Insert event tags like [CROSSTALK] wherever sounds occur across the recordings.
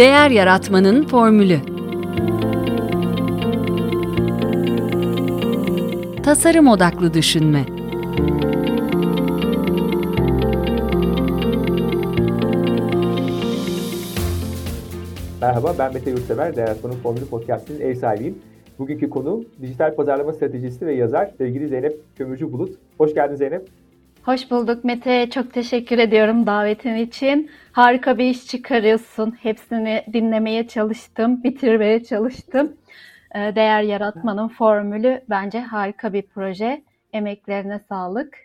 Değer Yaratmanın Formülü Tasarım Odaklı Düşünme Merhaba, ben Mete Yurtsever, Değer Yaratmanın Formülü Podcast'inin ev sahibiyim. Bugünkü konuğum dijital pazarlama stratejisi ve yazar sevgili Zeynep Kömürcü Bulut. Hoş geldin Zeynep. Hoş bulduk Mete. Çok teşekkür ediyorum davetin için. Harika bir iş çıkarıyorsun. Hepsini dinlemeye çalıştım, bitirmeye çalıştım. Ee, değer yaratmanın formülü bence harika bir proje. Emeklerine sağlık.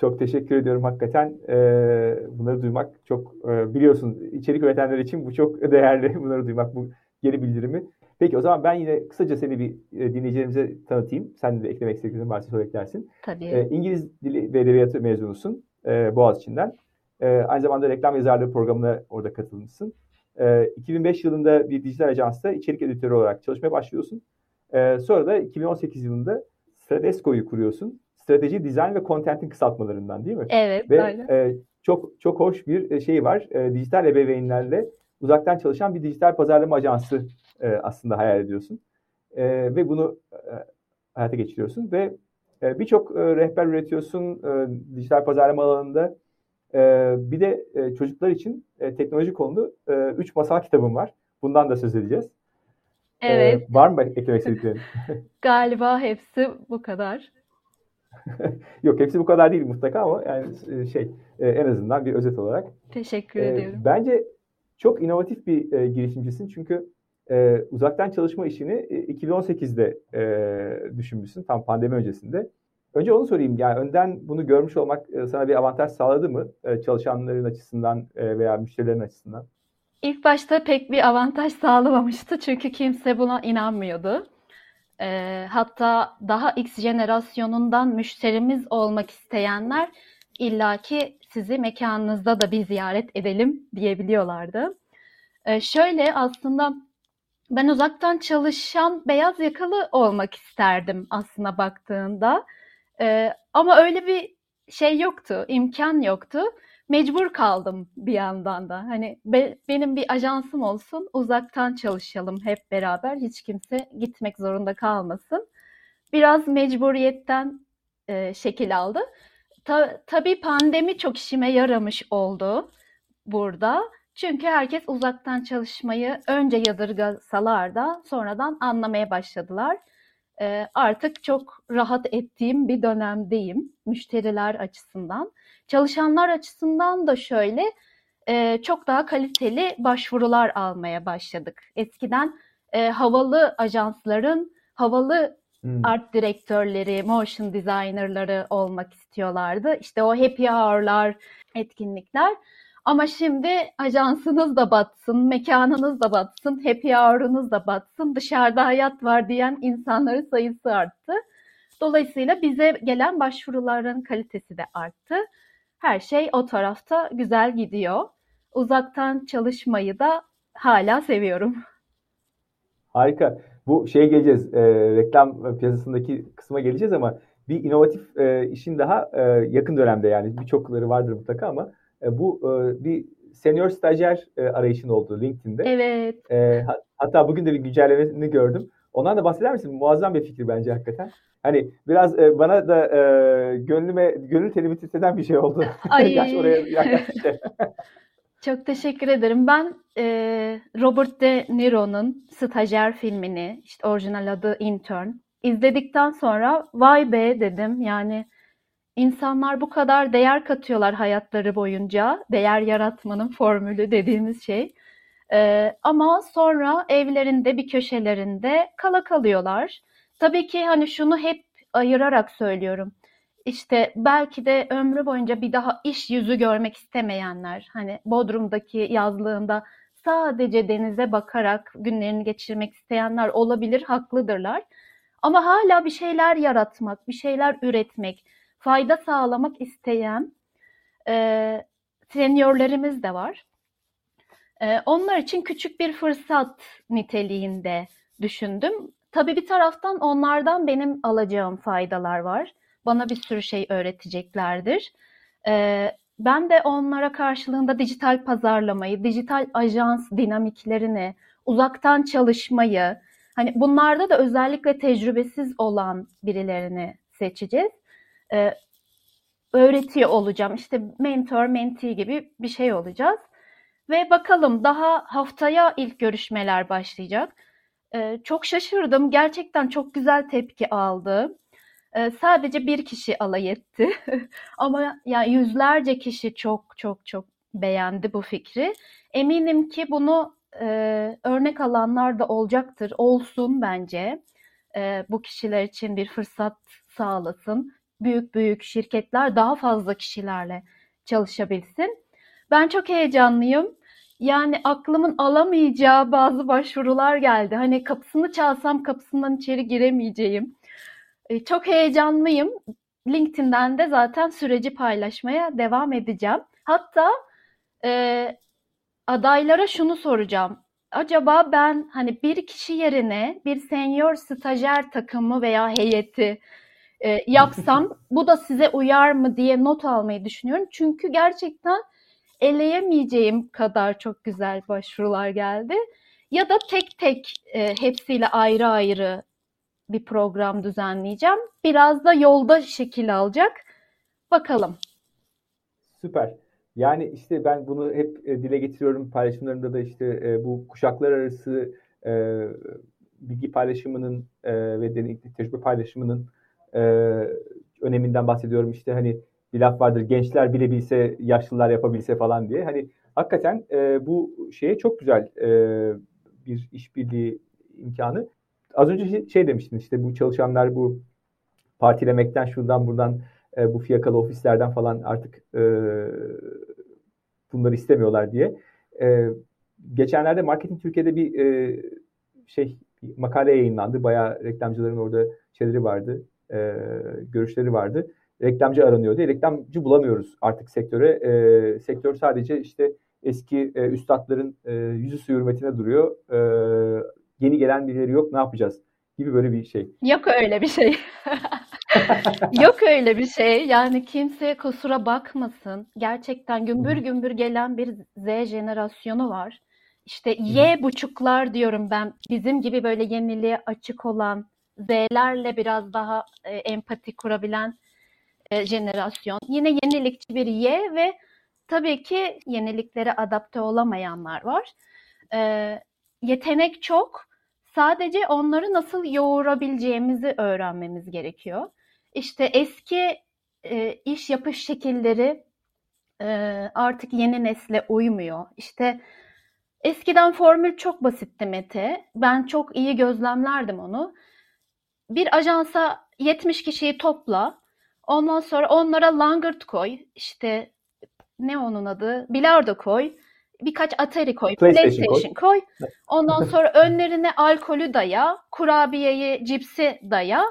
Çok teşekkür ediyorum hakikaten. Ee, bunları duymak çok e, biliyorsun içerik üretenler için bu çok [LAUGHS] değerli. Bunları duymak, bu geri bildirimi. Peki o zaman ben yine kısaca seni bir e, dinleyicilerimize tanıtayım. Sen de eklemek istediğin varsa sonra eklersin. Tabii. E, İngiliz Dili ve Edebiyatı mezunusun e, Boğaziçi'nden. E, aynı zamanda reklam yazarlığı programına orada katılmışsın. E, 2005 yılında bir dijital ajansta içerik editörü olarak çalışmaya başlıyorsun. E, sonra da 2018 yılında Stratesco'yu kuruyorsun. Strateji, dizayn ve content'in kısaltmalarından değil mi? Evet, ve, aynen. E, çok çok hoş bir şey var. E, dijital ebeveynlerle uzaktan çalışan bir dijital pazarlama ajansı e, aslında hayal ediyorsun. E, ve bunu e, hayata geçiriyorsun ve e, birçok e, rehber üretiyorsun e, dijital pazarlama alanında. E, bir de e, çocuklar için e, teknoloji konulu 3 e, masal kitabım var. Bundan da söz edeceğiz. Evet. E, var mı eklemek istediklerin? [LAUGHS] [LAUGHS] Galiba hepsi bu kadar. [LAUGHS] Yok hepsi bu kadar değil mutlaka ama yani şey en azından bir özet olarak. Teşekkür ediyorum. Bence çok inovatif bir e, girişimcisin çünkü e, uzaktan çalışma işini 2018'de e, düşünmüşsün tam pandemi öncesinde. Önce onu sorayım yani önden bunu görmüş olmak e, sana bir avantaj sağladı mı e, çalışanların açısından e, veya müşterilerin açısından? İlk başta pek bir avantaj sağlamamıştı çünkü kimse buna inanmıyordu. E, hatta daha X jenerasyonundan müşterimiz olmak isteyenler illaki sizi mekanınızda da bir ziyaret edelim diyebiliyorlardı. E, şöyle aslında ben uzaktan çalışan beyaz yakalı olmak isterdim aslında baktığında. Ee, ama öyle bir şey yoktu, imkan yoktu. Mecbur kaldım bir yandan da. Hani be, benim bir ajansım olsun, uzaktan çalışalım hep beraber. Hiç kimse gitmek zorunda kalmasın. Biraz mecburiyetten e, şekil aldı. Ta, tabii pandemi çok işime yaramış oldu burada. Çünkü herkes uzaktan çalışmayı önce yadırgasalar da sonradan anlamaya başladılar. Ee, artık çok rahat ettiğim bir dönemdeyim müşteriler açısından. Çalışanlar açısından da şöyle e, çok daha kaliteli başvurular almaya başladık. Eskiden e, havalı ajansların havalı hmm. art direktörleri, motion designerları olmak istiyorlardı. İşte o happy hour'lar, etkinlikler. Ama şimdi ajansınız da batsın, mekanınız da batsın, happy hour'unuz da batsın, dışarıda hayat var diyen insanların sayısı arttı. Dolayısıyla bize gelen başvuruların kalitesi de arttı. Her şey o tarafta güzel gidiyor. Uzaktan çalışmayı da hala seviyorum. Harika. Bu şeye geleceğiz, e, reklam piyasasındaki kısma geleceğiz ama bir inovatif e, işin daha e, yakın dönemde yani birçokları vardır mutlaka ama e, bu e, bir senior stajyer e, arayışın oldu LinkedIn'de. Evet. E, hatta bugün de bir güncellemesini gördüm. Ondan da bahseder misin? Muazzam bir fikir bence hakikaten. Hani biraz e, bana da e, gönlüme gönül telimi titreden bir şey oldu. [LAUGHS] Ay. Yaş oraya yaklaştı. [LAUGHS] Çok teşekkür ederim. Ben e, Robert De Niro'nun Stajyer filmini, işte orijinal adı Intern, izledikten sonra vay be dedim. Yani İnsanlar bu kadar değer katıyorlar hayatları boyunca. Değer yaratmanın formülü dediğimiz şey. Ee, ama sonra evlerinde bir köşelerinde kala kalıyorlar. Tabii ki hani şunu hep ayırarak söylüyorum. İşte belki de ömrü boyunca bir daha iş yüzü görmek istemeyenler, hani Bodrum'daki yazlığında sadece denize bakarak günlerini geçirmek isteyenler olabilir, haklıdırlar. Ama hala bir şeyler yaratmak, bir şeyler üretmek, fayda sağlamak isteyen e, seniorlarımız da var. E, onlar için küçük bir fırsat niteliğinde düşündüm. Tabii bir taraftan onlardan benim alacağım faydalar var. Bana bir sürü şey öğreteceklerdir. E, ben de onlara karşılığında dijital pazarlamayı, dijital ajans dinamiklerini, uzaktan çalışmayı, hani bunlarda da özellikle tecrübesiz olan birilerini seçeceğiz. Ee, öğretiyor olacağım. İşte mentor, mentee gibi bir şey olacağız. Ve bakalım daha haftaya ilk görüşmeler başlayacak. Ee, çok şaşırdım. Gerçekten çok güzel tepki aldı. Ee, sadece bir kişi alay etti. [LAUGHS] Ama yani yüzlerce kişi çok çok çok beğendi bu fikri. Eminim ki bunu e, örnek alanlar da olacaktır. Olsun bence. E, bu kişiler için bir fırsat sağlasın. Büyük büyük şirketler daha fazla kişilerle çalışabilsin. Ben çok heyecanlıyım. Yani aklımın alamayacağı bazı başvurular geldi. Hani kapısını çalsam kapısından içeri giremeyeceğim. E, çok heyecanlıyım. LinkedIn'den de zaten süreci paylaşmaya devam edeceğim. Hatta e, adaylara şunu soracağım. Acaba ben hani bir kişi yerine bir senior stajyer takımı veya heyeti e, yapsam [LAUGHS] bu da size uyar mı diye not almayı düşünüyorum. Çünkü gerçekten eleyemeyeceğim kadar çok güzel başvurular geldi. Ya da tek tek e, hepsiyle ayrı ayrı bir program düzenleyeceğim. Biraz da yolda şekil alacak. Bakalım. Süper. Yani işte ben bunu hep e, dile getiriyorum paylaşımlarımda da işte e, bu kuşaklar arası e, bilgi paylaşımının e, ve deneyim, tecrübe paylaşımının e, öneminden bahsediyorum. İşte hani bir laf vardır gençler bilebilse yaşlılar yapabilse falan diye. Hani hakikaten e, bu şeye çok güzel e, bir işbirliği imkanı. Az önce şey, şey demiştin işte bu çalışanlar bu partilemekten şuradan buradan e, bu fiyakalı ofislerden falan artık e, bunları istemiyorlar diye. E, geçenlerde Marketing Türkiye'de bir e, şey makale yayınlandı. Bayağı reklamcıların orada şeyleri vardı, e, görüşleri vardı. Reklamcı aranıyor diye. Reklamcı bulamıyoruz artık sektöre. E, sektör sadece işte eski e, üstadların e, yüzü su hürmetine duruyor. E, yeni gelen birileri yok ne yapacağız gibi böyle bir şey. Yok öyle bir şey. [LAUGHS] Yok öyle bir şey. Yani kimse kusura bakmasın. Gerçekten gümbür gümbür gelen bir Z jenerasyonu var. İşte Y buçuklar diyorum ben. Bizim gibi böyle yeniliğe açık olan Z'lerle biraz daha e, empati kurabilen e, jenerasyon. Yine yenilikçi bir Y ve tabii ki yeniliklere adapte olamayanlar var. E, yetenek çok. Sadece onları nasıl yoğurabileceğimizi öğrenmemiz gerekiyor. İşte eski e, iş yapış şekilleri e, artık yeni nesle uymuyor. İşte eskiden formül çok basitti Mete. Ben çok iyi gözlemlerdim onu. Bir ajansa 70 kişiyi topla. Ondan sonra onlara langırt koy. İşte ne onun adı? Bilardo koy. Birkaç Atari koy. PlayStation, PlayStation koy. koy. Ondan sonra [LAUGHS] önlerine alkolü daya. Kurabiyeyi, cipsi daya.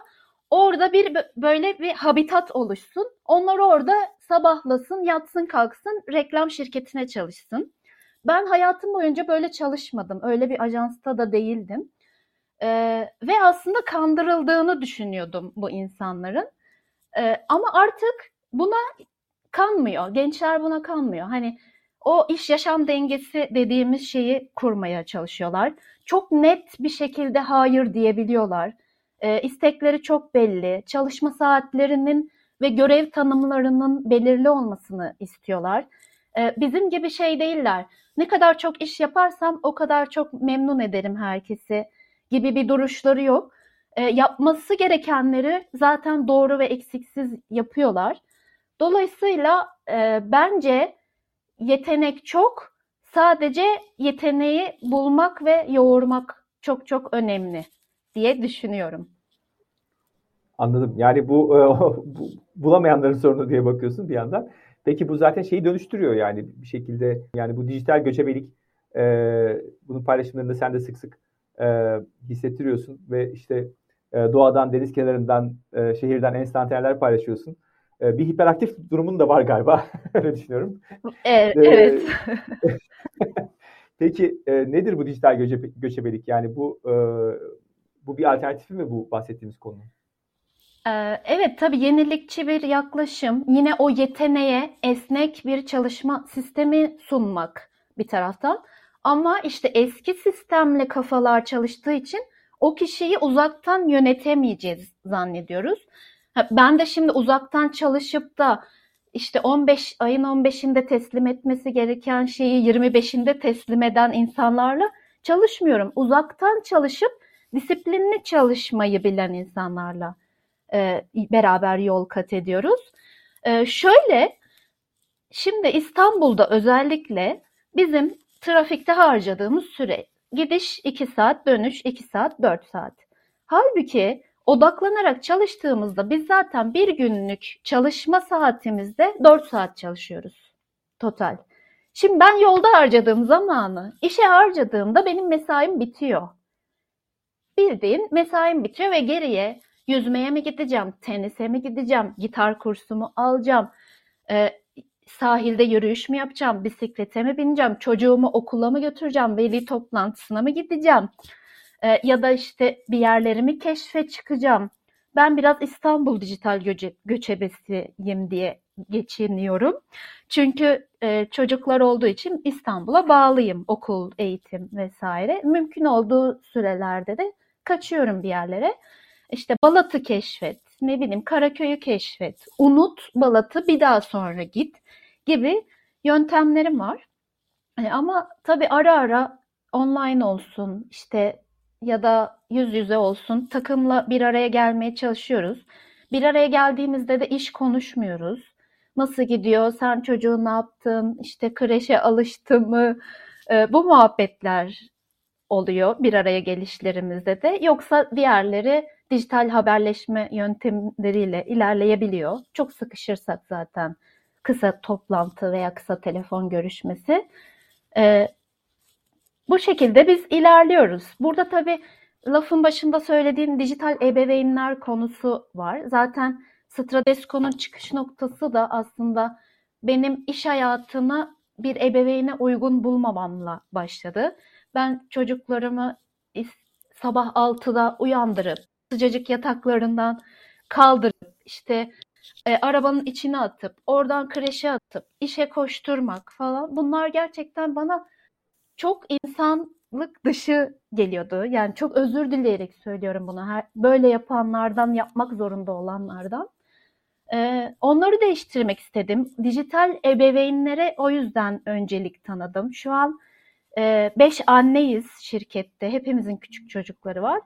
Orada bir böyle bir habitat oluşsun. Onlar orada sabahlasın, yatsın, kalksın, reklam şirketine çalışsın. Ben hayatım boyunca böyle çalışmadım. Öyle bir ajansta da değildim. Ee, ve aslında kandırıldığını düşünüyordum bu insanların. Ee, ama artık buna kanmıyor. Gençler buna kanmıyor. Hani o iş yaşam dengesi dediğimiz şeyi kurmaya çalışıyorlar. Çok net bir şekilde hayır diyebiliyorlar. E, istekleri çok belli. Çalışma saatlerinin ve görev tanımlarının belirli olmasını istiyorlar. E, bizim gibi şey değiller. Ne kadar çok iş yaparsam o kadar çok memnun ederim herkesi gibi bir duruşları yok. E, yapması gerekenleri zaten doğru ve eksiksiz yapıyorlar. Dolayısıyla e, bence yetenek çok. Sadece yeteneği bulmak ve yoğurmak çok çok önemli diye düşünüyorum. Anladım. Yani bu, e, [LAUGHS] bu bulamayanların sorunu diye bakıyorsun bir yandan. Peki bu zaten şeyi dönüştürüyor yani bir şekilde yani bu dijital göçebelik e, bunun paylaşımlarında sen de sık sık e, hissettiriyorsun ve işte e, doğadan, deniz kenarından, e, şehirden enstantaneler paylaşıyorsun. E, bir hiperaktif durumun da var galiba. [LAUGHS] Öyle düşünüyorum. Evet. E, evet. [LAUGHS] Peki e, nedir bu dijital göçe, göçebelik? Yani bu e, bu bir alternatifi mi bu bahsettiğimiz konu? Ee, evet tabii yenilikçi bir yaklaşım. Yine o yeteneğe esnek bir çalışma sistemi sunmak bir taraftan. Ama işte eski sistemle kafalar çalıştığı için o kişiyi uzaktan yönetemeyeceğiz zannediyoruz. Ben de şimdi uzaktan çalışıp da işte 15 ayın 15'inde teslim etmesi gereken şeyi 25'inde teslim eden insanlarla çalışmıyorum. Uzaktan çalışıp disiplinli çalışmayı bilen insanlarla e, beraber yol kat ediyoruz. E, şöyle, şimdi İstanbul'da özellikle bizim trafikte harcadığımız süre gidiş 2 saat, dönüş 2 saat, 4 saat. Halbuki odaklanarak çalıştığımızda biz zaten bir günlük çalışma saatimizde 4 saat çalışıyoruz total. Şimdi ben yolda harcadığım zamanı işe harcadığımda benim mesaim bitiyor. Bildiğin mesaim bitiyor ve geriye yüzmeye mi gideceğim, tenise mi gideceğim, gitar kursumu alacağım, e, sahilde yürüyüş mü yapacağım, bisiklete mi bineceğim, çocuğumu okula mı götüreceğim, veli toplantısına mı gideceğim e, ya da işte bir yerlerimi keşfe çıkacağım. Ben biraz İstanbul dijital göce, göçebesiyim diye geçiniyorum. Çünkü e, çocuklar olduğu için İstanbul'a bağlıyım. Okul, eğitim vesaire. Mümkün olduğu sürelerde de kaçıyorum bir yerlere. İşte Balat'ı keşfet, ne bileyim Karaköy'ü keşfet, unut Balat'ı bir daha sonra git gibi yöntemlerim var. E, ama tabii ara ara online olsun, işte ya da yüz yüze olsun takımla bir araya gelmeye çalışıyoruz. Bir araya geldiğimizde de iş konuşmuyoruz. Nasıl gidiyor? Sen çocuğun ne yaptın? İşte kreşe alıştı mı? E, bu muhabbetler oluyor bir araya gelişlerimizde de. Yoksa diğerleri dijital haberleşme yöntemleriyle ilerleyebiliyor. Çok sıkışırsak zaten kısa toplantı veya kısa telefon görüşmesi. Ee, bu şekilde biz ilerliyoruz. Burada tabii lafın başında söylediğin dijital ebeveynler konusu var. Zaten Stradesco'nun çıkış noktası da aslında benim iş hayatını bir ebeveyne uygun bulmamamla başladı. Ben çocuklarımı sabah 6'da uyandırıp sıcacık yataklarından kaldırıp işte e, arabanın içine atıp oradan kreşe atıp işe koşturmak falan bunlar gerçekten bana çok insanlık dışı geliyordu. Yani çok özür dileyerek söylüyorum bunu. Her, böyle yapanlardan, yapmak zorunda olanlardan. Ee, onları değiştirmek istedim. Dijital ebeveynlere o yüzden öncelik tanıdım. Şu an e, beş anneyiz şirkette. Hepimizin küçük çocukları var.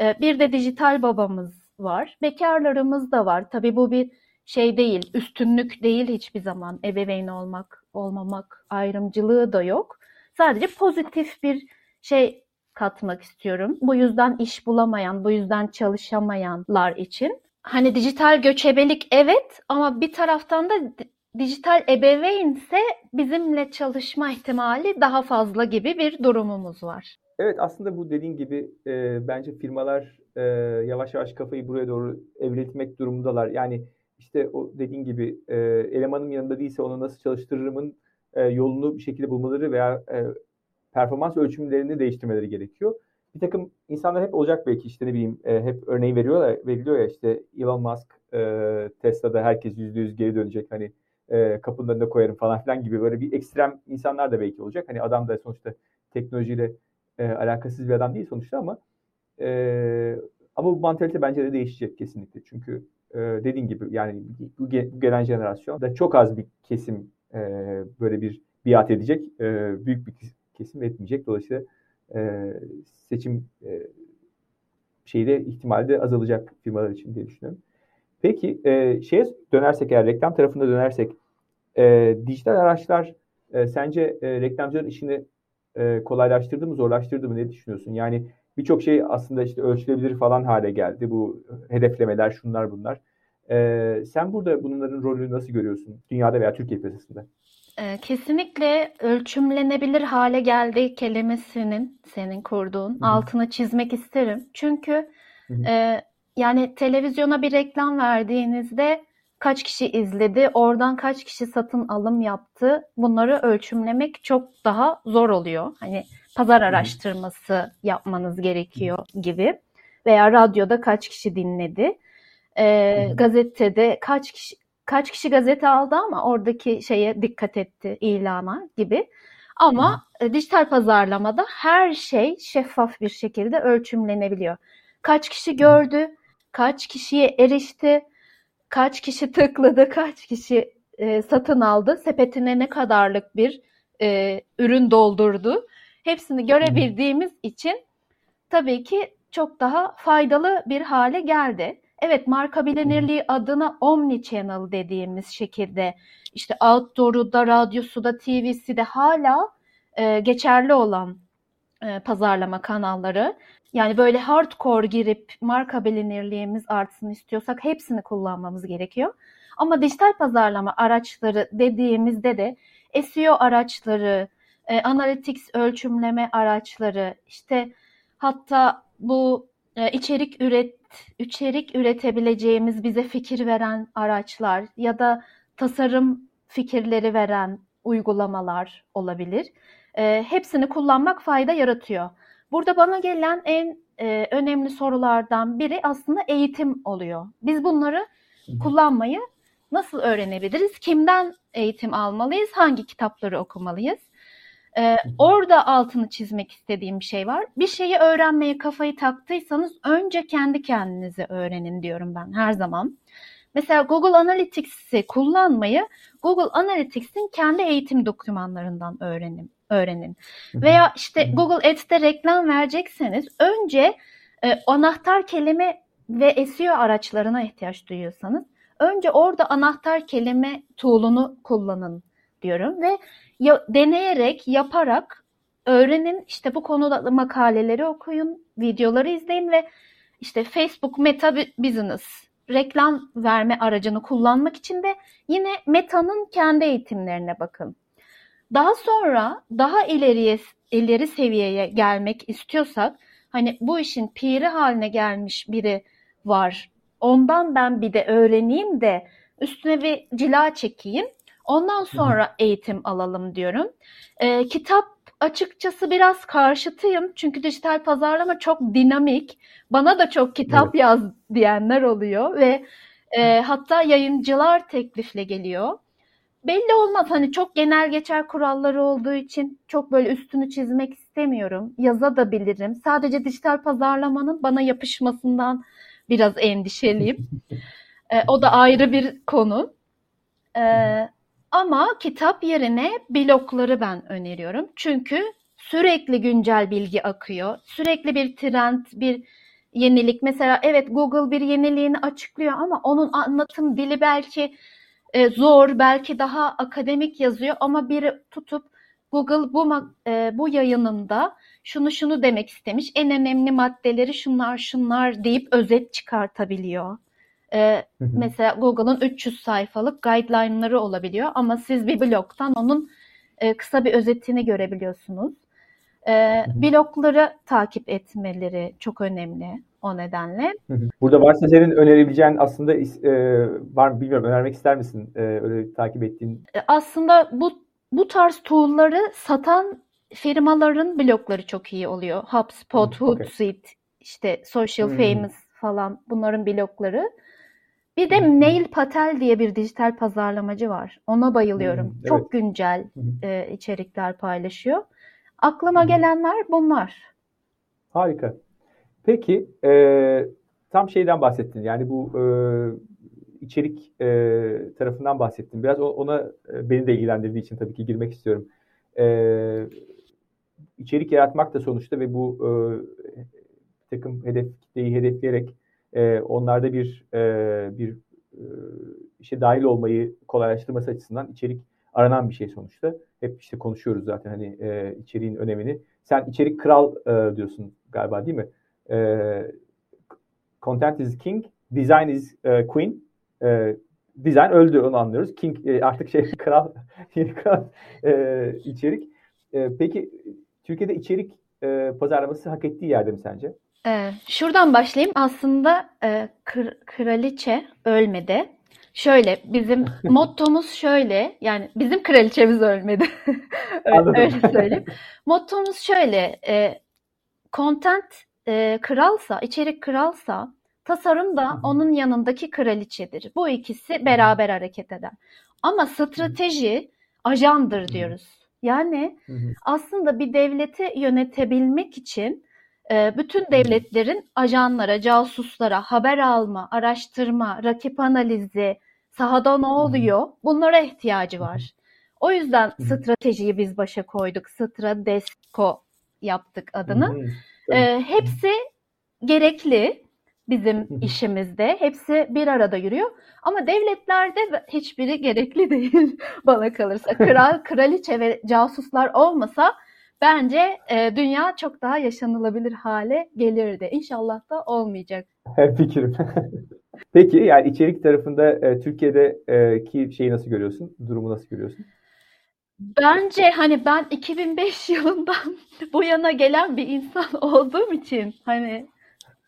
E, bir de dijital babamız var. Bekarlarımız da var. Tabii bu bir şey değil, üstünlük değil hiçbir zaman. Ebeveyn olmak, olmamak ayrımcılığı da yok. Sadece pozitif bir şey katmak istiyorum. Bu yüzden iş bulamayan, bu yüzden çalışamayanlar için. Hani dijital göçebelik evet ama bir taraftan da dijital ebeveynse bizimle çalışma ihtimali daha fazla gibi bir durumumuz var. Evet aslında bu dediğin gibi e, bence firmalar e, yavaş yavaş kafayı buraya doğru evrilmek durumundalar. Yani işte o dediğin gibi e, elemanım yanında değilse onu nasıl çalıştırırımın e, yolunu bir şekilde bulmaları veya e, performans ölçümlerini değiştirmeleri gerekiyor. Bir takım insanlar hep olacak belki işte ne bileyim e, hep örneği veriyorlar, veriliyor ya işte Elon Musk e, Tesla'da herkes yüzde yüz geri dönecek hani e, kapının önüne koyarım falan filan gibi böyle bir ekstrem insanlar da belki olacak. Hani adam da sonuçta teknolojiyle e, alakasız bir adam değil sonuçta ama e, ama bu mantalite bence de değişecek kesinlikle. Çünkü e, dediğin gibi yani bu, gelen jenerasyon da çok az bir kesim e, böyle bir biat edecek. E, büyük bir kesim etmeyecek. Dolayısıyla e, seçim e, şeyde ihtimali azalacak firmalar için diye düşünüyorum. Peki e, şeye dönersek eğer reklam tarafında dönersek e, dijital araçlar e, sence e, reklamcıların işini e, kolaylaştırdı mı zorlaştırdı mı ne düşünüyorsun? Yani birçok şey aslında işte ölçülebilir falan hale geldi. Bu hedeflemeler şunlar bunlar. E, sen burada bunların rolünü nasıl görüyorsun dünyada veya Türkiye piyasasında? Kesinlikle ölçümlenebilir hale geldi kelimesinin senin kurduğun Hı-hı. altını çizmek isterim. Çünkü e, yani televizyona bir reklam verdiğinizde kaç kişi izledi, oradan kaç kişi satın alım yaptı bunları ölçümlemek çok daha zor oluyor. Hani pazar araştırması yapmanız gerekiyor gibi veya radyoda kaç kişi dinledi. e, gazetede kaç kişi kaç kişi gazete aldı ama oradaki şeye dikkat etti ilana gibi. Ama e, dijital pazarlamada her şey şeffaf bir şekilde ölçümlenebiliyor. Kaç kişi gördü, kaç kişiye erişti, kaç kişi tıkladı, kaç kişi e, satın aldı, sepetine ne kadarlık bir e, ürün doldurdu. Hepsini görebildiğimiz için tabii ki çok daha faydalı bir hale geldi. Evet marka bilinirliği adına omni channel dediğimiz şekilde işte outdoor'u da radyosu da TV'si de hala e, geçerli olan e, pazarlama kanalları. Yani böyle hardcore girip marka bilinirliğimiz artsın istiyorsak hepsini kullanmamız gerekiyor. Ama dijital pazarlama araçları dediğimizde de SEO araçları, e, analytics ölçümleme araçları, işte hatta bu e, içerik üret içerik üretebileceğimiz bize fikir veren araçlar ya da tasarım fikirleri veren uygulamalar olabilir. E, hepsini kullanmak fayda yaratıyor. Burada bana gelen en e, önemli sorulardan biri aslında eğitim oluyor. Biz bunları kullanmayı nasıl öğrenebiliriz? Kimden eğitim almalıyız? Hangi kitapları okumalıyız? Ee, orada altını çizmek istediğim bir şey var. Bir şeyi öğrenmeye kafayı taktıysanız önce kendi kendinize öğrenin diyorum ben her zaman. Mesela Google Analytics'i kullanmayı Google Analytics'in kendi eğitim dokümanlarından öğrenin. öğrenin. Veya işte Google Ads'te reklam verecekseniz önce e, anahtar kelime ve SEO araçlarına ihtiyaç duyuyorsanız önce orada anahtar kelime tool'unu kullanın diyorum ve ya, deneyerek, yaparak öğrenin. İşte bu konuda makaleleri okuyun, videoları izleyin ve işte Facebook Meta Business reklam verme aracını kullanmak için de yine Meta'nın kendi eğitimlerine bakın. Daha sonra daha ileriye ileri seviyeye gelmek istiyorsak hani bu işin piri haline gelmiş biri var. Ondan ben bir de öğreneyim de üstüne bir cila çekeyim. Ondan sonra eğitim alalım diyorum. E, kitap açıkçası biraz karşıtıyım. Çünkü dijital pazarlama çok dinamik. Bana da çok kitap evet. yaz diyenler oluyor ve e, hatta yayıncılar teklifle geliyor. Belli olmaz hani çok genel geçer kuralları olduğu için çok böyle üstünü çizmek istemiyorum. Yaza da bilirim. Sadece dijital pazarlamanın bana yapışmasından biraz endişeliyim. [LAUGHS] e, o da ayrı bir konu. E, ama kitap yerine blogları ben öneriyorum. Çünkü sürekli güncel bilgi akıyor. Sürekli bir trend, bir yenilik. Mesela evet Google bir yeniliğini açıklıyor ama onun anlatım dili belki e, zor, belki daha akademik yazıyor ama biri tutup Google bu e, bu yayınında şunu şunu demek istemiş. En önemli maddeleri şunlar şunlar deyip özet çıkartabiliyor. Ee, mesela Google'ın 300 sayfalık guideline'ları olabiliyor ama siz bir blogdan onun e, kısa bir özetini görebiliyorsunuz. Ee, blogları takip etmeleri çok önemli o nedenle. Burada varsa senin önerebileceğin aslında e, var mı bilmiyorum önermek ister misin e, öyle takip ettiğin? E, aslında bu bu tarz tool'ları satan firmaların blogları çok iyi oluyor. HubSpot, Hootsuite, okay. işte Social hmm. Famous falan bunların blogları. Bir de Neil Patel diye bir dijital pazarlamacı var. Ona bayılıyorum. Evet. Çok güncel e, içerikler paylaşıyor. Aklıma gelenler bunlar. Harika. Peki e, tam şeyden bahsettin. Yani bu e, içerik e, tarafından bahsettin. Biraz ona e, beni de ilgilendirdiği için tabii ki girmek istiyorum. E, içerik yaratmak da sonuçta ve bu e, takım hedef kitleyi hedefleyerek e, onlarda bir e, bir e, işe dahil olmayı kolaylaştırması açısından içerik aranan bir şey sonuçta. Hep işte konuşuyoruz zaten hani e, içeriğin önemini. Sen içerik kral e, diyorsun galiba değil mi? E, content is king, design is e, queen. E, design öldü onu anlıyoruz. King e, artık şey [LAUGHS] kral, kral e, içerik. E, peki Türkiye'de içerik e, pazarlaması hak ettiği yerde mi sence? Ee, şuradan başlayayım. Aslında e, kır, kraliçe ölmedi. Şöyle bizim [LAUGHS] mottomuz şöyle yani bizim kraliçemiz ölmedi. [LAUGHS] öyle, öyle söyleyeyim. Mottomuz şöyle e, content e, kralsa, içerik kralsa Tasarım da onun yanındaki kraliçedir. Bu ikisi beraber hareket eder. Ama strateji ajandır diyoruz. Yani aslında bir devleti yönetebilmek için bütün devletlerin ajanlara, casuslara haber alma, araştırma, rakip analizi, sahada ne oluyor bunlara ihtiyacı var. O yüzden stratejiyi biz başa koyduk. Stradesko yaptık adını. E, hepsi gerekli bizim işimizde. Hepsi bir arada yürüyor. Ama devletlerde hiçbiri gerekli değil [LAUGHS] bana kalırsa. Kral, [LAUGHS] kraliçe ve casuslar olmasa bence e, dünya çok daha yaşanılabilir hale gelirdi. İnşallah da olmayacak. [LAUGHS] Fikrim. [LAUGHS] Peki yani içerik tarafında e, Türkiye'deki şeyi nasıl görüyorsun? Durumu nasıl görüyorsun? Bence hani ben 2005 [LAUGHS] yılından bu yana gelen bir insan olduğum için hani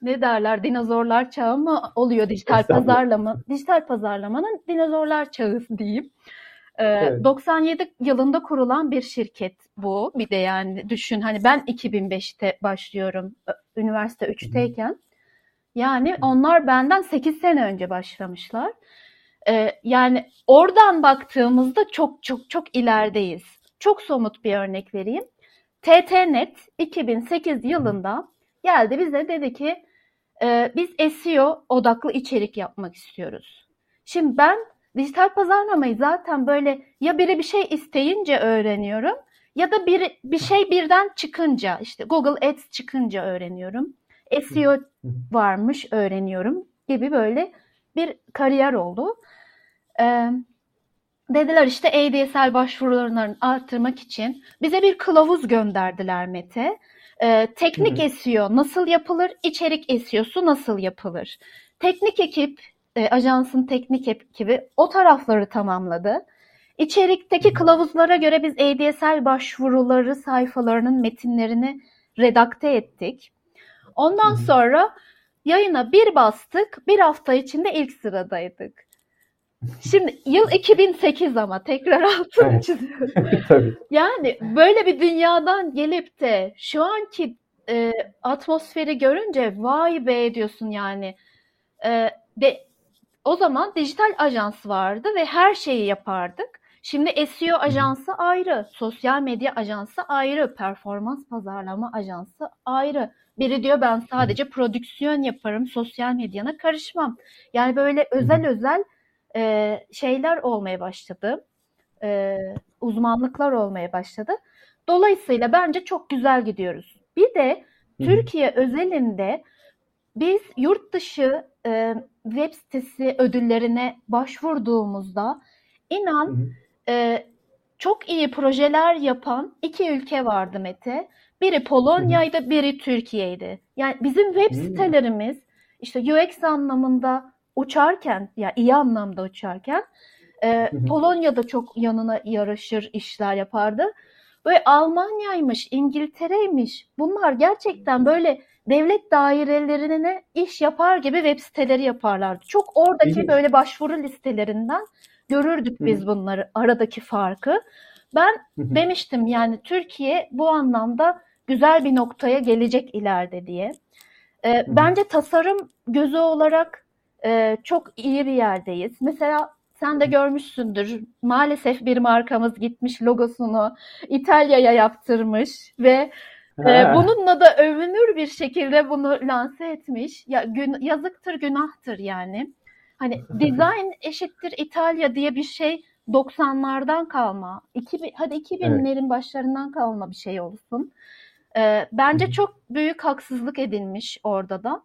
ne derler dinozorlar çağı mı oluyor dijital pazarlama? Dijital pazarlamanın dinozorlar çağı diyeyim. Ee, evet. 97 yılında kurulan bir şirket bu. Bir de yani düşün hani ben 2005'te başlıyorum üniversite 3'teyken. Yani onlar benden 8 sene önce başlamışlar. Ee, yani oradan baktığımızda çok çok çok ilerideyiz. Çok somut bir örnek vereyim. TTNet 2008 yılında geldi bize dedi ki e, biz SEO odaklı içerik yapmak istiyoruz. Şimdi ben dijital pazarlamayı zaten böyle ya biri bir şey isteyince öğreniyorum ya da bir, bir şey birden çıkınca işte Google Ads çıkınca öğreniyorum. SEO varmış öğreniyorum gibi böyle bir kariyer oldu. Ee, dediler işte ADSL başvurularını arttırmak için bize bir kılavuz gönderdiler Mete. Ee, teknik Hı-hı. SEO nasıl yapılır, içerik SEO'su nasıl yapılır? Teknik ekip, e, ajansın teknik ekibi o tarafları tamamladı. İçerikteki kılavuzlara göre biz ADSL başvuruları sayfalarının metinlerini redakte ettik. Ondan sonra yayına bir bastık, bir hafta içinde ilk sıradaydık. Şimdi yıl 2008 ama tekrar altını evet. çiziyorum. [LAUGHS] Tabii. Yani böyle bir dünyadan gelip de şu anki e, atmosferi görünce vay be diyorsun yani. E, de, o zaman dijital ajans vardı ve her şeyi yapardık. Şimdi SEO ajansı ayrı, sosyal medya ajansı ayrı, performans pazarlama ajansı ayrı. Biri diyor ben sadece prodüksiyon yaparım, sosyal medyana karışmam. Yani böyle özel özel e, şeyler olmaya başladı. E, uzmanlıklar olmaya başladı. Dolayısıyla bence çok güzel gidiyoruz. Bir de. Türkiye özelinde biz yurt dışı e, web sitesi ödüllerine başvurduğumuzda inan e, çok iyi projeler yapan iki ülke vardı Mete. Biri Polonya'ydı, biri Türkiye'ydi. Yani bizim web sitelerimiz işte UX anlamında uçarken ya yani iyi anlamda uçarken e, Polonya'da çok yanına yaraşır işler yapardı. Böyle Almanya'ymış, İngiltere'ymiş. Bunlar gerçekten böyle devlet dairelerine iş yapar gibi web siteleri yaparlardı. Çok oradaki böyle başvuru listelerinden görürdük biz bunları aradaki farkı. Ben demiştim yani Türkiye bu anlamda güzel bir noktaya gelecek ileride diye. E, bence tasarım gözü olarak e, çok iyi bir yerdeyiz. Mesela sen de görmüşsündür. Maalesef bir markamız gitmiş logosunu İtalya'ya yaptırmış ve e, bununla da övünür bir şekilde bunu lanse etmiş. Ya gün, yazıktır, günahtır yani. Hani [LAUGHS] design eşittir İtalya diye bir şey 90'lardan kalma. 2000, hadi 2000'lerin evet. başlarından kalma bir şey olsun. E, bence çok büyük haksızlık edilmiş orada da.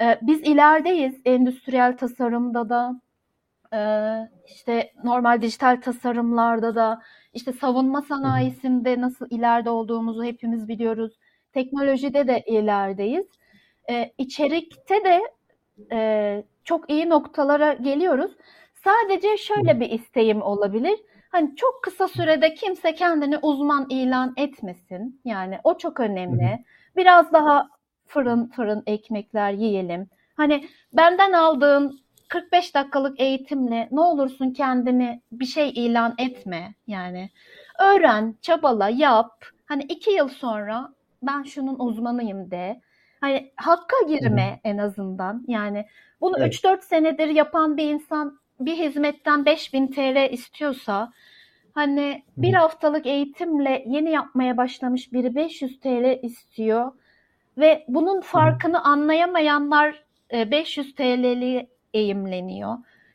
Ee, biz ilerideyiz endüstriyel tasarımda da, işte normal dijital tasarımlarda da, işte savunma sanayisinde nasıl ileride olduğumuzu hepimiz biliyoruz. Teknolojide de ilerideyiz. Ee, içerikte de e, çok iyi noktalara geliyoruz. Sadece şöyle bir isteğim olabilir. Hani çok kısa sürede kimse kendini uzman ilan etmesin. Yani o çok önemli. Biraz daha fırın fırın ekmekler yiyelim. Hani benden aldığın 45 dakikalık eğitimle ne olursun kendini bir şey ilan etme yani. Öğren, çabala, yap. Hani iki yıl sonra ben şunun uzmanıyım de. Hani hakka girme Hı-hı. en azından. Yani bunu evet. 3-4 senedir yapan bir insan bir hizmetten 5000 TL istiyorsa hani bir haftalık eğitimle yeni yapmaya başlamış biri 500 TL istiyor ve bunun farkını anlayamayanlar 500 e, TL'li eğimleniyor.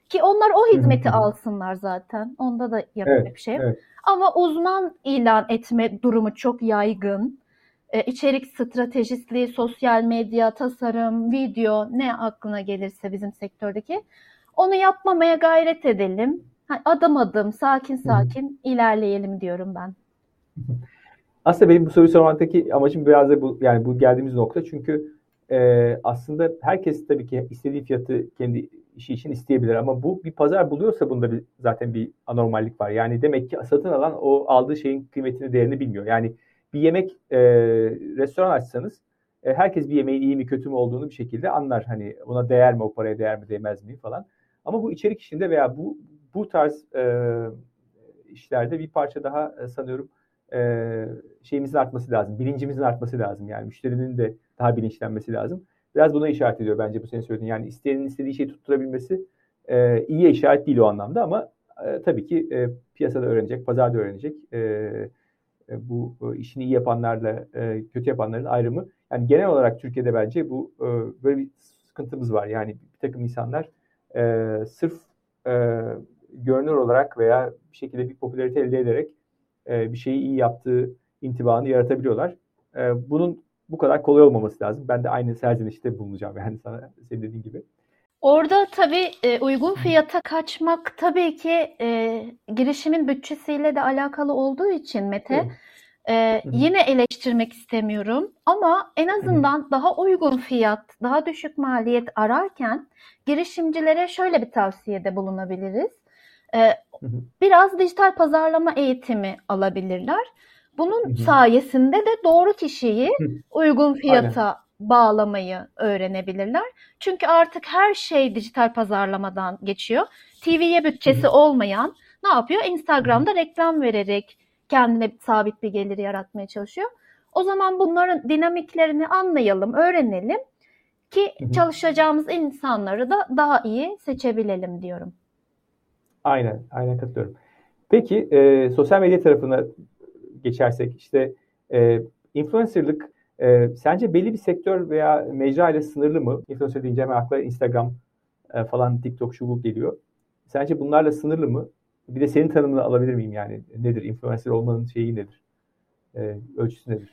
Ki onlar o hizmeti alsınlar zaten. Onda da yapacak evet, bir şey. Evet. Ama uzman ilan etme durumu çok yaygın. Ee, içerik stratejistliği, sosyal medya, tasarım, video ne aklına gelirse bizim sektördeki onu yapmamaya gayret edelim. Adım adım, sakin sakin ilerleyelim diyorum ben. Aslında benim bu soruyu sormaktaki amacım biraz da bu yani bu geldiğimiz nokta çünkü e, aslında herkes tabii ki istediği fiyatı kendi işi için isteyebilir ama bu bir pazar buluyorsa bunda bir, zaten bir anormallik var. Yani demek ki satın alan o aldığı şeyin kıymetini, değerini bilmiyor. Yani bir yemek e, restoran açsanız e, herkes bir yemeğin iyi mi kötü mü olduğunu bir şekilde anlar. Hani ona değer mi o paraya değer mi değmez mi falan. Ama bu içerik işinde veya bu bu tarz e, işlerde bir parça daha sanıyorum e, şeyimizin artması lazım. Bilincimizin artması lazım. Yani müşterinin de daha bilinçlenmesi lazım. Biraz buna işaret ediyor bence bu senin söylediğin. Yani isteyenin istediği şeyi tutturabilmesi e, iyiye işaret değil o anlamda ama e, tabii ki e, piyasada öğrenecek, pazarda öğrenecek. E, e, bu e, işini iyi yapanlarla e, kötü yapanların ayrımı. Yani genel olarak Türkiye'de bence bu böyle bir sıkıntımız var. Yani bir takım insanlar sırf görünür olarak veya bir şekilde bir popülarite elde ederek bir şeyi iyi yaptığı intibanı yaratabiliyorlar. Bunun bu kadar kolay olmaması lazım. Ben de aynı serzenişte bulunacağım yani sana senin dediğin gibi. Orada tabii e, uygun fiyata kaçmak tabii ki e, girişimin bütçesiyle de alakalı olduğu için Mete e, yine eleştirmek istemiyorum ama en azından daha uygun fiyat, daha düşük maliyet ararken girişimcilere şöyle bir tavsiyede bulunabiliriz. E, biraz dijital pazarlama eğitimi alabilirler. Bunun Hı-hı. sayesinde de doğru kişiyi Hı. uygun fiyata Aynen. bağlamayı öğrenebilirler. Çünkü artık her şey dijital pazarlamadan geçiyor. TV'ye bütçesi Hı-hı. olmayan ne yapıyor? Instagram'da reklam vererek kendine sabit bir gelir yaratmaya çalışıyor. O zaman bunların dinamiklerini anlayalım, öğrenelim ki Hı-hı. çalışacağımız insanları da daha iyi seçebilelim diyorum. Aynen, aynen katılıyorum. Peki e, sosyal medya tarafına geçersek işte e, influencerlık e, sence belli bir sektör veya mecra ile sınırlı mı? Influencer deyince hemen akla Instagram e, falan TikTok şu bu geliyor. Sence bunlarla sınırlı mı? Bir de senin tanımını alabilir miyim yani? Nedir? Influencer olmanın şeyi nedir? E, ölçüsü nedir?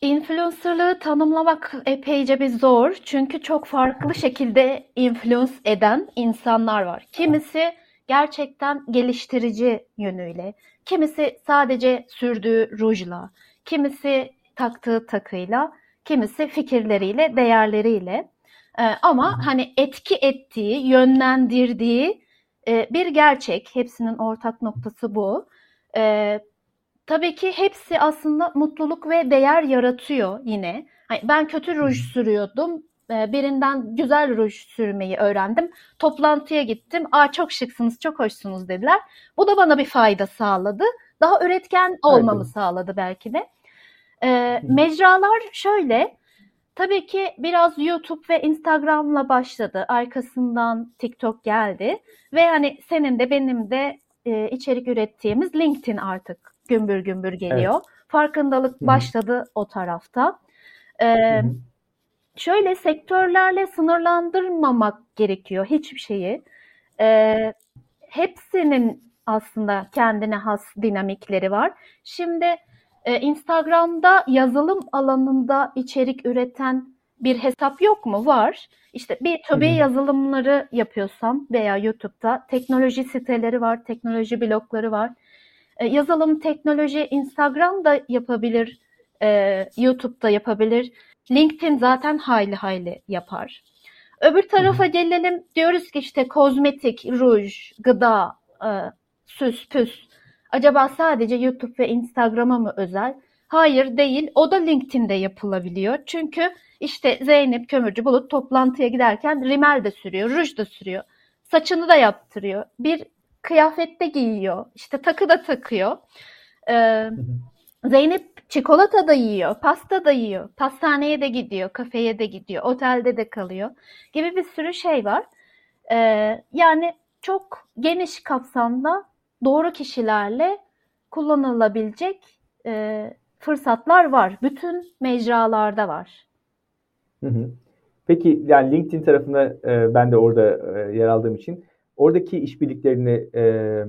Influencerlığı tanımlamak epeyce bir zor. Çünkü çok farklı şekilde influence eden insanlar var. Kimisi gerçekten geliştirici yönüyle, kimisi sadece sürdüğü rujla, kimisi taktığı takıyla, kimisi fikirleriyle, değerleriyle. Ee, ama hani etki ettiği, yönlendirdiği e, bir gerçek. Hepsinin ortak noktası bu. Ee, tabii ki hepsi aslında mutluluk ve değer yaratıyor yine. Hani ben kötü ruj sürüyordum. Ee, birinden güzel ruj sürmeyi öğrendim. Toplantıya gittim. Aa çok şıksınız, çok hoşsunuz dediler. Bu da bana bir fayda sağladı. Daha üretken olmamı evet. sağladı belki de. Ee, mecralar şöyle. Tabii ki biraz YouTube ve Instagram'la başladı. Arkasından TikTok geldi. Ve hani senin de benim de e, içerik ürettiğimiz LinkedIn artık gümbür gümbür geliyor. Evet. Farkındalık Hı-hı. başladı o tarafta. Ee, şöyle sektörlerle sınırlandırmamak gerekiyor hiçbir şeyi. Ee, hepsinin aslında kendine has dinamikleri var. Şimdi e, Instagram'da yazılım alanında içerik üreten bir hesap yok mu? Var. İşte bir tabi yazılımları yapıyorsam veya YouTube'da teknoloji siteleri var, teknoloji blogları var. E, yazılım, teknoloji Instagram'da yapabilir, e, YouTube'da yapabilir. LinkedIn zaten hayli hayli yapar. Öbür tarafa gelelim diyoruz ki işte kozmetik, ruj, gıda, e, süs püs. Acaba sadece YouTube ve Instagram'a mı özel? Hayır değil. O da LinkedIn'de yapılabiliyor. Çünkü işte Zeynep Kömürcü Bulut toplantıya giderken rimel de sürüyor, ruj da sürüyor. Saçını da yaptırıyor. Bir kıyafette giyiyor. İşte takı da takıyor. Ee, Zeynep çikolata da yiyor, pasta da yiyor, pastaneye de gidiyor, kafeye de gidiyor, otelde de kalıyor gibi bir sürü şey var. Ee, yani çok geniş kapsamda doğru kişilerle kullanılabilecek e, fırsatlar var. Bütün mecralarda var. Hı hı. Peki yani LinkedIn tarafında e, ben de orada e, yer aldığım için oradaki işbirliklerini e,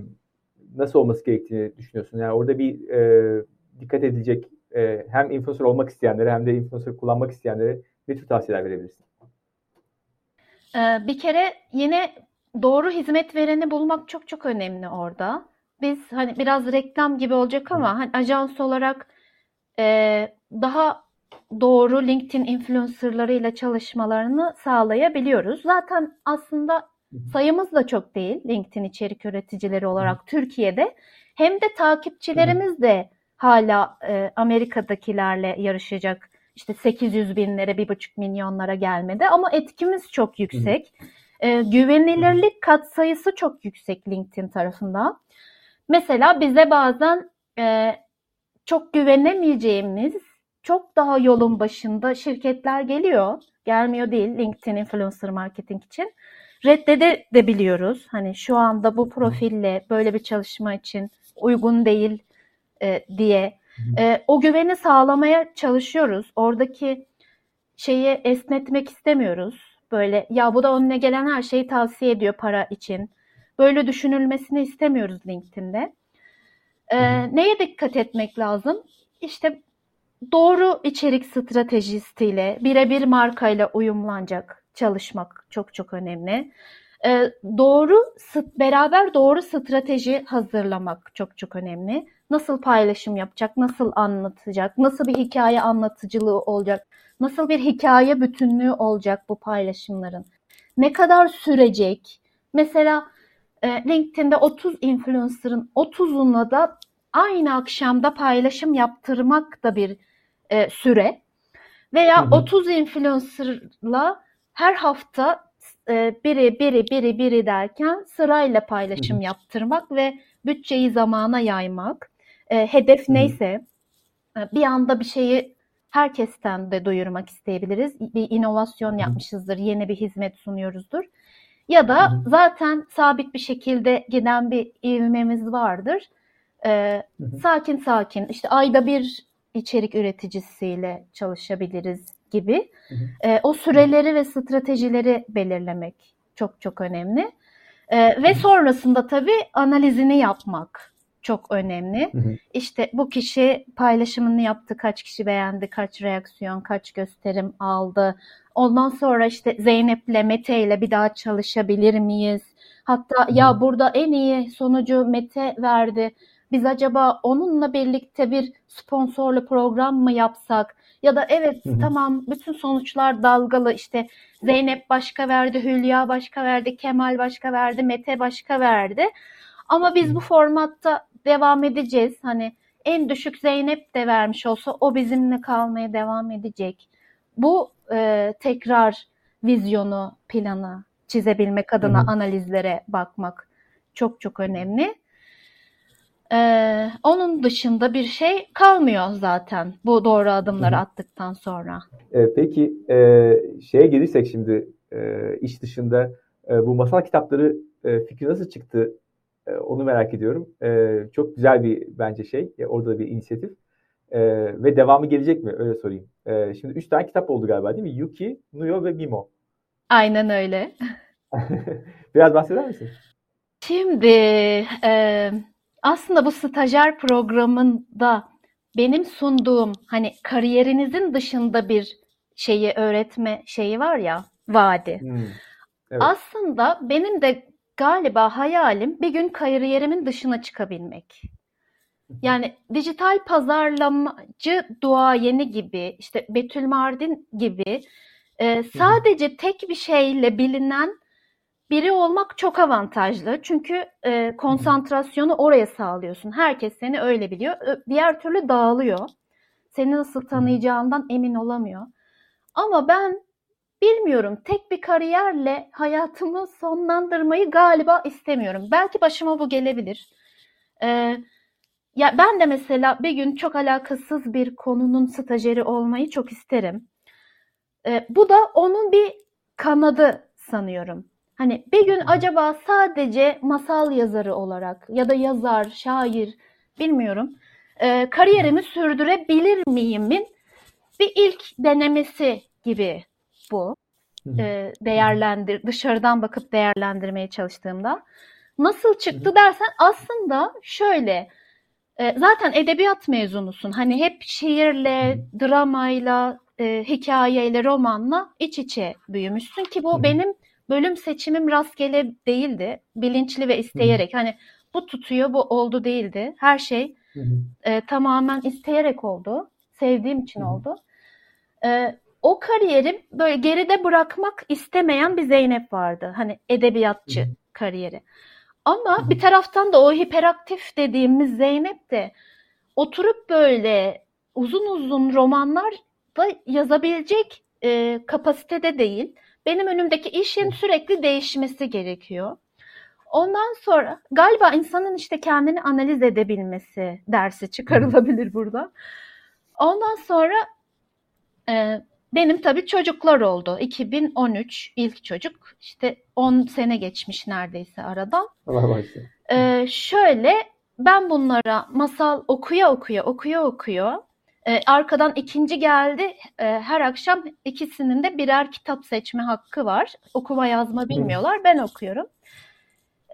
nasıl olması gerektiğini düşünüyorsun? Yani orada bir e, dikkat edilecek e, hem influencer olmak isteyenlere hem de influencer kullanmak isteyenlere ne tür tavsiyeler verebilirsin? Ee, bir kere yine doğru hizmet vereni bulmak çok çok önemli orada. Biz hani biraz reklam gibi olacak ama hani ajans olarak e, daha doğru LinkedIn influencerlarıyla çalışmalarını sağlayabiliyoruz. Zaten aslında sayımız da çok değil LinkedIn içerik üreticileri olarak Türkiye'de. Hem de takipçilerimiz de hala e, Amerika'dakilerle yarışacak. İşte 800 binlere, 1,5 milyonlara gelmedi ama etkimiz çok yüksek. E, güvenilirlik katsayısı çok yüksek LinkedIn tarafından. Mesela bize bazen e, çok güvenemeyeceğimiz, çok daha yolun başında şirketler geliyor. Gelmiyor değil LinkedIn influencer marketing için. Reddedebiliyoruz. Hani şu anda bu profille böyle bir çalışma için uygun değil e, diye. E, o güveni sağlamaya çalışıyoruz. Oradaki şeyi esnetmek istemiyoruz. Böyle ya bu da önüne gelen her şeyi tavsiye ediyor para için. Böyle düşünülmesini istemiyoruz LinkedIn'de. E, neye dikkat etmek lazım? İşte doğru içerik stratejistiyle, birebir markayla uyumlanacak çalışmak çok çok önemli. E, doğru beraber doğru strateji hazırlamak çok çok önemli. Nasıl paylaşım yapacak, nasıl anlatacak, nasıl bir hikaye anlatıcılığı olacak, nasıl bir hikaye bütünlüğü olacak bu paylaşımların, ne kadar sürecek. Mesela e, LinkedIn'de 30 influencer'ın 30'una da aynı akşamda paylaşım yaptırmak da bir e, süre. Veya hı hı. 30 influencer'la her hafta e, biri biri biri biri derken sırayla paylaşım hı hı. yaptırmak ve bütçeyi zamana yaymak. E, hedef neyse bir anda bir şeyi herkesten de duyurmak isteyebiliriz. Bir inovasyon yapmışızdır, yeni bir hizmet sunuyoruzdur. Ya da zaten sabit bir şekilde giden bir ivmemiz vardır. Ee. Sakin sakin işte ayda bir içerik üreticisiyle çalışabiliriz gibi. Ee, o süreleri ve stratejileri belirlemek çok çok önemli. Ee, ve sonrasında tabii analizini yapmak çok önemli. Hı hı. İşte bu kişi paylaşımını yaptı, kaç kişi beğendi, kaç reaksiyon, kaç gösterim aldı. Ondan sonra işte Zeynep'le Mete ile bir daha çalışabilir miyiz? Hatta hı. ya burada en iyi sonucu Mete verdi. Biz acaba onunla birlikte bir sponsorlu program mı yapsak? Ya da evet hı hı. tamam bütün sonuçlar dalgalı işte Zeynep başka verdi, Hülya başka verdi, Kemal başka verdi, Mete başka verdi. Ama biz bu formatta devam edeceğiz. Hani en düşük Zeynep de vermiş olsa o bizimle kalmaya devam edecek. Bu e, tekrar vizyonu, planı çizebilmek adına Hı-hı. analizlere bakmak çok çok önemli. Ee, onun dışında bir şey kalmıyor zaten bu doğru adımları Hı-hı. attıktan sonra. E, peki e, şeye gelirsek şimdi e, iş dışında e, bu masal kitapları e, fikri nasıl çıktı? E, onu merak ediyorum. E, çok güzel bir bence şey. E, orada da bir inisiyatif. E, ve devamı gelecek mi? Öyle sorayım. E, şimdi üç tane kitap oldu galiba değil mi? Yuki, Nuyo ve Mimo. Aynen öyle. [LAUGHS] Biraz bahseder misin? Şimdi e, aslında bu stajyer programında benim sunduğum hani kariyerinizin dışında bir şeyi öğretme şeyi var ya vadi. Hmm, evet. Aslında benim de galiba hayalim bir gün kariyerimin dışına çıkabilmek. Yani dijital pazarlamacı duayeni gibi, işte Betül Mardin gibi e, sadece tek bir şeyle bilinen biri olmak çok avantajlı. Çünkü e, konsantrasyonu oraya sağlıyorsun. Herkes seni öyle biliyor. Diğer türlü dağılıyor. Seni nasıl tanıyacağından emin olamıyor. Ama ben bilmiyorum tek bir kariyerle hayatımı sonlandırmayı galiba istemiyorum. Belki başıma bu gelebilir. Ee, ya ben de mesela bir gün çok alakasız bir konunun stajyeri olmayı çok isterim. E, bu da onun bir kanadı sanıyorum. Hani bir gün acaba sadece masal yazarı olarak ya da yazar, şair bilmiyorum e, kariyerimi sürdürebilir miyimin bir ilk denemesi gibi bu. E, değerlendir dışarıdan bakıp değerlendirmeye çalıştığımda nasıl çıktı dersen aslında şöyle e, zaten edebiyat mezunusun. Hani hep şiirle, dramayla, e, hikayeyle, romanla iç içe büyümüşsün ki bu benim bölüm seçimim rastgele değildi. Bilinçli ve isteyerek. Hani bu tutuyor, bu oldu değildi. Her şey e, tamamen isteyerek oldu. Sevdiğim için oldu. E, o kariyerim böyle geride bırakmak istemeyen bir Zeynep vardı. Hani edebiyatçı kariyeri. Ama bir taraftan da o hiperaktif dediğimiz Zeynep de oturup böyle uzun uzun romanlar da yazabilecek e, kapasitede değil. Benim önümdeki işin sürekli değişmesi gerekiyor. Ondan sonra galiba insanın işte kendini analiz edebilmesi dersi çıkarılabilir burada. Ondan sonra e, benim tabii çocuklar oldu. 2013 ilk çocuk. İşte 10 sene geçmiş neredeyse aradan. Allah. Ee, şöyle ben bunlara masal okuya okuya okuya okuyor. Ee, arkadan ikinci geldi. Ee, her akşam ikisinin de birer kitap seçme hakkı var. Okuma yazma bilmiyorlar. Ben okuyorum.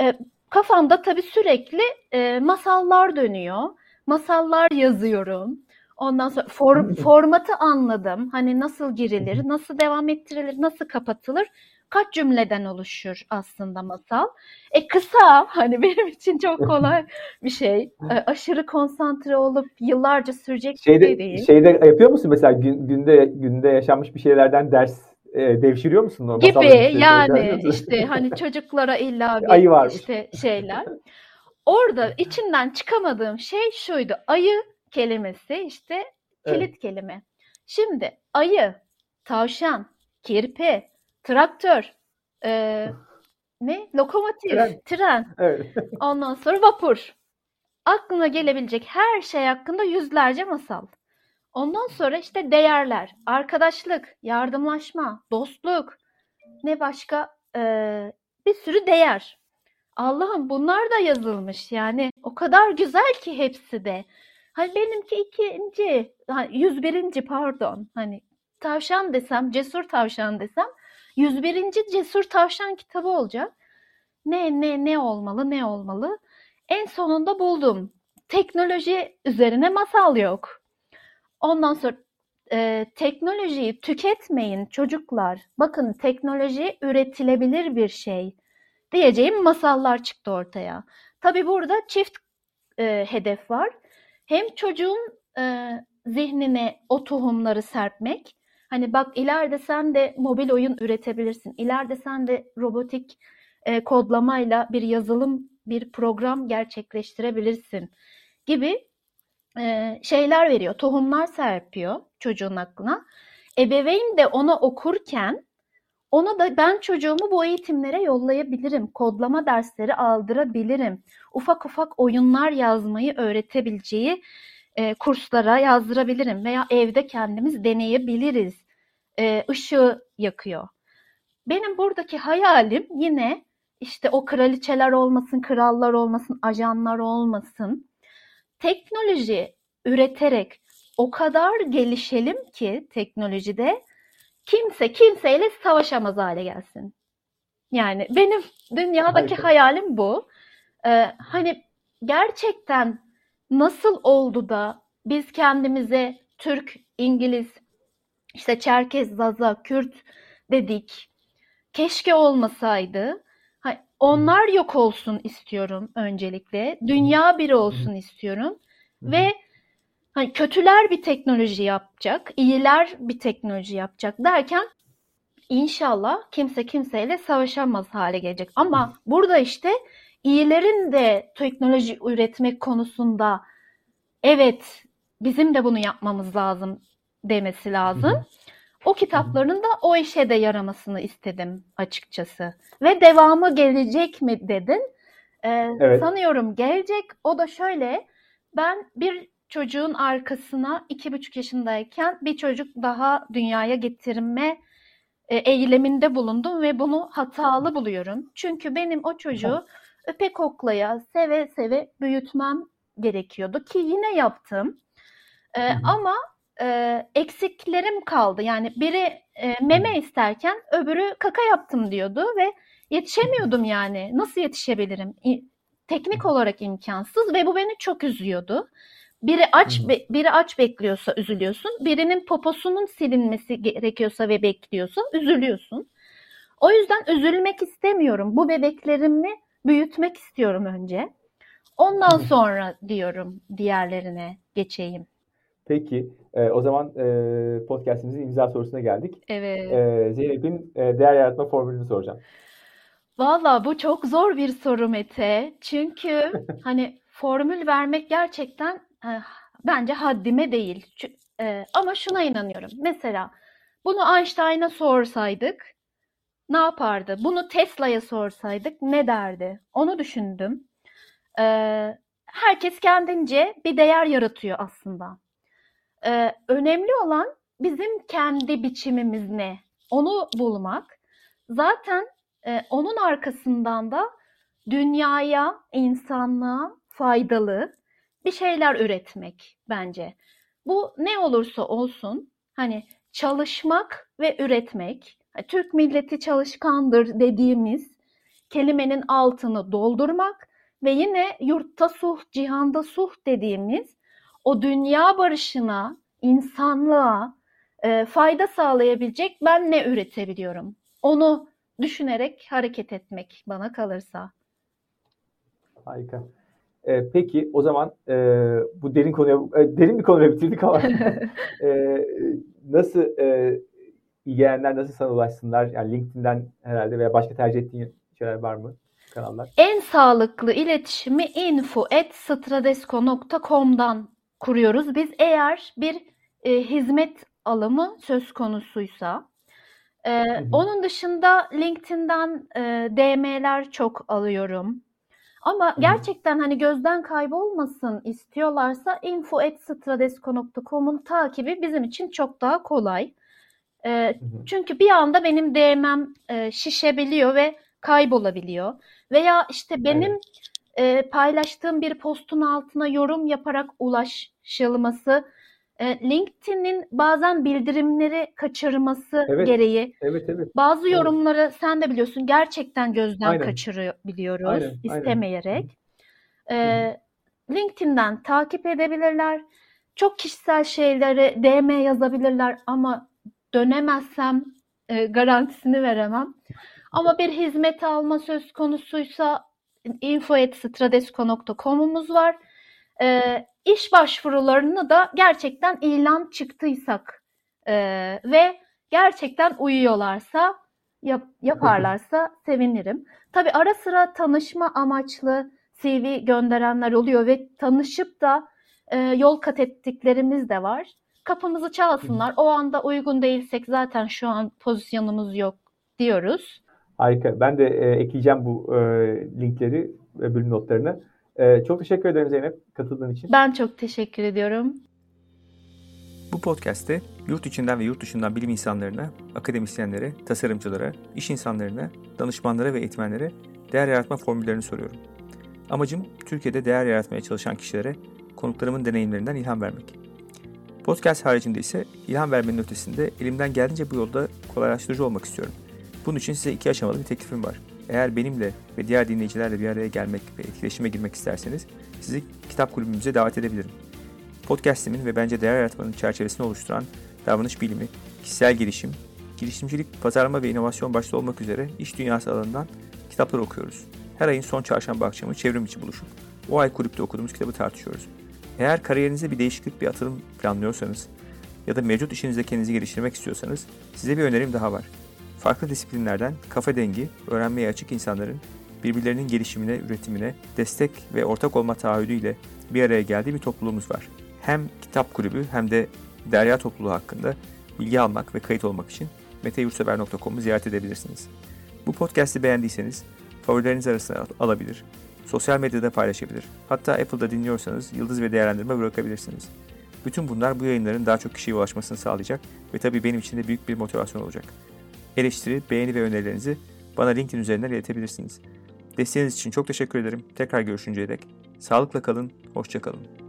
Ee, kafamda tabii sürekli e, masallar dönüyor. Masallar yazıyorum. Ondan sonra for, formatı anladım. Hani nasıl girilir, nasıl devam ettirilir, nasıl kapatılır, kaç cümleden oluşur aslında masal. E kısa, [LAUGHS] hani benim için çok kolay bir şey. E, aşırı konsantre olup yıllarca sürecek bir Şeyde, şey değil. şeyde yapıyor musun mesela gün, günde günde yaşanmış bir şeylerden ders e, devşiriyor musun? O Gibi yani [LAUGHS] işte hani çocuklara illa bir Ayı varmış. işte şeyler. Orada içinden çıkamadığım şey şuydu. Ayı kelimesi işte kilit kelime. Şimdi ayı, tavşan, kirpi, traktör, e, [LAUGHS] ne? Lokomotif, Tren. tren, Evet. [LAUGHS] ondan sonra vapur. Aklına gelebilecek her şey hakkında yüzlerce masal. Ondan sonra işte değerler, arkadaşlık, yardımlaşma, dostluk, ne başka Ee, bir sürü değer. Allah'ım bunlar da yazılmış yani o kadar güzel ki hepsi de. Hani benimki ikinci, ha, 101. pardon. Hani tavşan desem, cesur tavşan desem 101. cesur tavşan kitabı olacak. Ne ne ne olmalı, ne olmalı? En sonunda buldum. Teknoloji üzerine masal yok. Ondan sonra e, teknolojiyi tüketmeyin çocuklar. Bakın teknoloji üretilebilir bir şey diyeceğim masallar çıktı ortaya. Tabii burada çift e, hedef var. Hem çocuğun e, zihnine o tohumları serpmek. Hani bak ileride sen de mobil oyun üretebilirsin. İleride sen de robotik e, kodlamayla bir yazılım, bir program gerçekleştirebilirsin gibi e, şeyler veriyor. Tohumlar serpiyor çocuğun aklına. Ebeveyn de ona okurken ona da ben çocuğumu bu eğitimlere yollayabilirim. Kodlama dersleri aldırabilirim. Ufak ufak oyunlar yazmayı öğretebileceği e, kurslara yazdırabilirim veya evde kendimiz deneyebiliriz. E, ışığı yakıyor. Benim buradaki hayalim yine işte o kraliçeler olmasın, krallar olmasın, ajanlar olmasın. Teknoloji üreterek o kadar gelişelim ki teknolojide kimse kimseyle savaşamaz hale gelsin. Yani benim dünyadaki Harika. hayalim bu. Ee, hani gerçekten nasıl oldu da biz kendimize Türk, İngiliz, işte Çerkez, Zaza, Kürt dedik. Keşke olmasaydı. Onlar yok olsun istiyorum öncelikle. Dünya biri olsun istiyorum. Ve hani kötüler bir teknoloji yapacak, iyiler bir teknoloji yapacak derken inşallah kimse kimseyle savaşamaz hale gelecek. Ama burada işte iyilerin de teknoloji üretmek konusunda evet bizim de bunu yapmamız lazım demesi lazım. O kitapların da o işe de yaramasını istedim açıkçası. Ve devamı gelecek mi dedin. Ee, Evet. Sanıyorum gelecek. O da şöyle Ben bir çocuğun arkasına iki buçuk yaşındayken bir çocuk daha dünyaya getirme e, eyleminde bulundum ve bunu hatalı buluyorum. Çünkü benim o çocuğu [LAUGHS] öpe koklaya, seve seve büyütmem gerekiyordu ki yine yaptım. E, ama e, eksiklerim kaldı. Yani biri e, meme isterken öbürü kaka yaptım diyordu ve yetişemiyordum yani. Nasıl yetişebilirim? Teknik olarak imkansız ve bu beni çok üzüyordu. Biri aç be, biri aç bekliyorsa üzülüyorsun. Birinin poposunun silinmesi gerekiyorsa ve bekliyorsa üzülüyorsun. O yüzden üzülmek istemiyorum. Bu bebeklerimi büyütmek istiyorum önce. Ondan sonra diyorum diğerlerine geçeyim. Peki e, o zaman e, podcastimizin imza sorusuna geldik. Evet. E, Zeynep'in e, değer yaratma formülünü soracağım. Valla bu çok zor bir soru Mete. Çünkü [LAUGHS] hani formül vermek gerçekten bence haddime değil. E, ama şuna inanıyorum. Mesela bunu Einstein'a sorsaydık ne yapardı? Bunu Tesla'ya sorsaydık ne derdi? Onu düşündüm. E, herkes kendince bir değer yaratıyor aslında. E, önemli olan bizim kendi biçimimiz ne? Onu bulmak. Zaten e, onun arkasından da dünyaya, insanlığa faydalı bir şeyler üretmek bence. Bu ne olursa olsun hani çalışmak ve üretmek, Türk milleti çalışkandır dediğimiz kelimenin altını doldurmak ve yine yurtta suh, cihanda suh dediğimiz o dünya barışına, insanlığa e, fayda sağlayabilecek ben ne üretebiliyorum? Onu düşünerek hareket etmek bana kalırsa. Harika. E, peki o zaman e, bu derin konuya e, derin bir konuya bitirdik ama [LAUGHS] e, nasıl e, ilgilenenler nasıl sana ulaşsınlar? Yani LinkedIn'den herhalde veya başka tercih ettiğin şeyler var mı? Kanallar. En sağlıklı iletişimi info@stradesco.com'dan kuruyoruz. Biz eğer bir e, hizmet alımı söz konusuysa ee, onun dışında LinkedIn'den e, DM'ler çok alıyorum. Ama gerçekten hani gözden kaybolmasın istiyorlarsa info@stradesco.com'un takibi bizim için çok daha kolay. E, çünkü bir anda benim DM'm e, şişebiliyor ve kaybolabiliyor. Veya işte benim evet. e, paylaştığım bir postun altına yorum yaparak ulaşılması LinkedIn'in bazen bildirimleri kaçırması evet, gereği evet, evet, bazı evet. yorumları sen de biliyorsun gerçekten gözden Aynen. kaçırabiliyoruz Aynen, istemeyerek. aynen. Ee, LinkedIn'den takip edebilirler. Çok kişisel şeyleri DM yazabilirler ama dönemezsem e, garantisini veremem. Ama bir hizmet alma söz konusuysa info.stradesco.com'umuz var. Ee, iş başvurularını da gerçekten ilan çıktıysak e, ve gerçekten uyuyorlarsa yap, yaparlarsa [LAUGHS] sevinirim. Tabii ara sıra tanışma amaçlı CV gönderenler oluyor ve tanışıp da e, yol kat ettiklerimiz de var. Kapımızı çalsınlar. O anda uygun değilsek zaten şu an pozisyonumuz yok diyoruz. Harika. Ben de e, ekleyeceğim bu e, linkleri ve bölüm notlarını. Ee, çok teşekkür ederim Zeynep katıldığın için. Ben çok teşekkür ediyorum. Bu podcast'te yurt içinden ve yurt dışından bilim insanlarına, akademisyenlere, tasarımcılara, iş insanlarına, danışmanlara ve eğitmenlere değer yaratma formüllerini soruyorum. Amacım Türkiye'de değer yaratmaya çalışan kişilere konuklarımın deneyimlerinden ilham vermek. Podcast haricinde ise ilham vermenin ötesinde elimden geldiğince bu yolda kolaylaştırıcı olmak istiyorum. Bunun için size iki aşamalı bir teklifim var. Eğer benimle ve diğer dinleyicilerle bir araya gelmek ve etkileşime girmek isterseniz sizi kitap kulübümüze davet edebilirim. Podcast'imin ve bence değer yaratmanın çerçevesini oluşturan davranış bilimi, kişisel gelişim, girişimcilik, pazarlama ve inovasyon başta olmak üzere iş dünyası alanından kitaplar okuyoruz. Her ayın son çarşamba akşamı çevrim içi buluşup o ay kulüpte okuduğumuz kitabı tartışıyoruz. Eğer kariyerinizde bir değişiklik, bir atılım planlıyorsanız ya da mevcut işinizde kendinizi geliştirmek istiyorsanız size bir önerim daha var farklı disiplinlerden kafa dengi, öğrenmeye açık insanların birbirlerinin gelişimine, üretimine destek ve ortak olma taahhüdüyle bir araya geldiği bir topluluğumuz var. Hem kitap kulübü hem de derya topluluğu hakkında bilgi almak ve kayıt olmak için meteyursever.com'u ziyaret edebilirsiniz. Bu podcast'i beğendiyseniz favorileriniz arasına alabilir, sosyal medyada paylaşabilir. Hatta Apple'da dinliyorsanız yıldız ve değerlendirme bırakabilirsiniz. Bütün bunlar bu yayınların daha çok kişiye ulaşmasını sağlayacak ve tabii benim için de büyük bir motivasyon olacak. Eleştiri, beğeni ve önerilerinizi bana LinkedIn üzerinden iletebilirsiniz. Desteğiniz için çok teşekkür ederim. Tekrar görüşünceye dek sağlıkla kalın, hoşça kalın.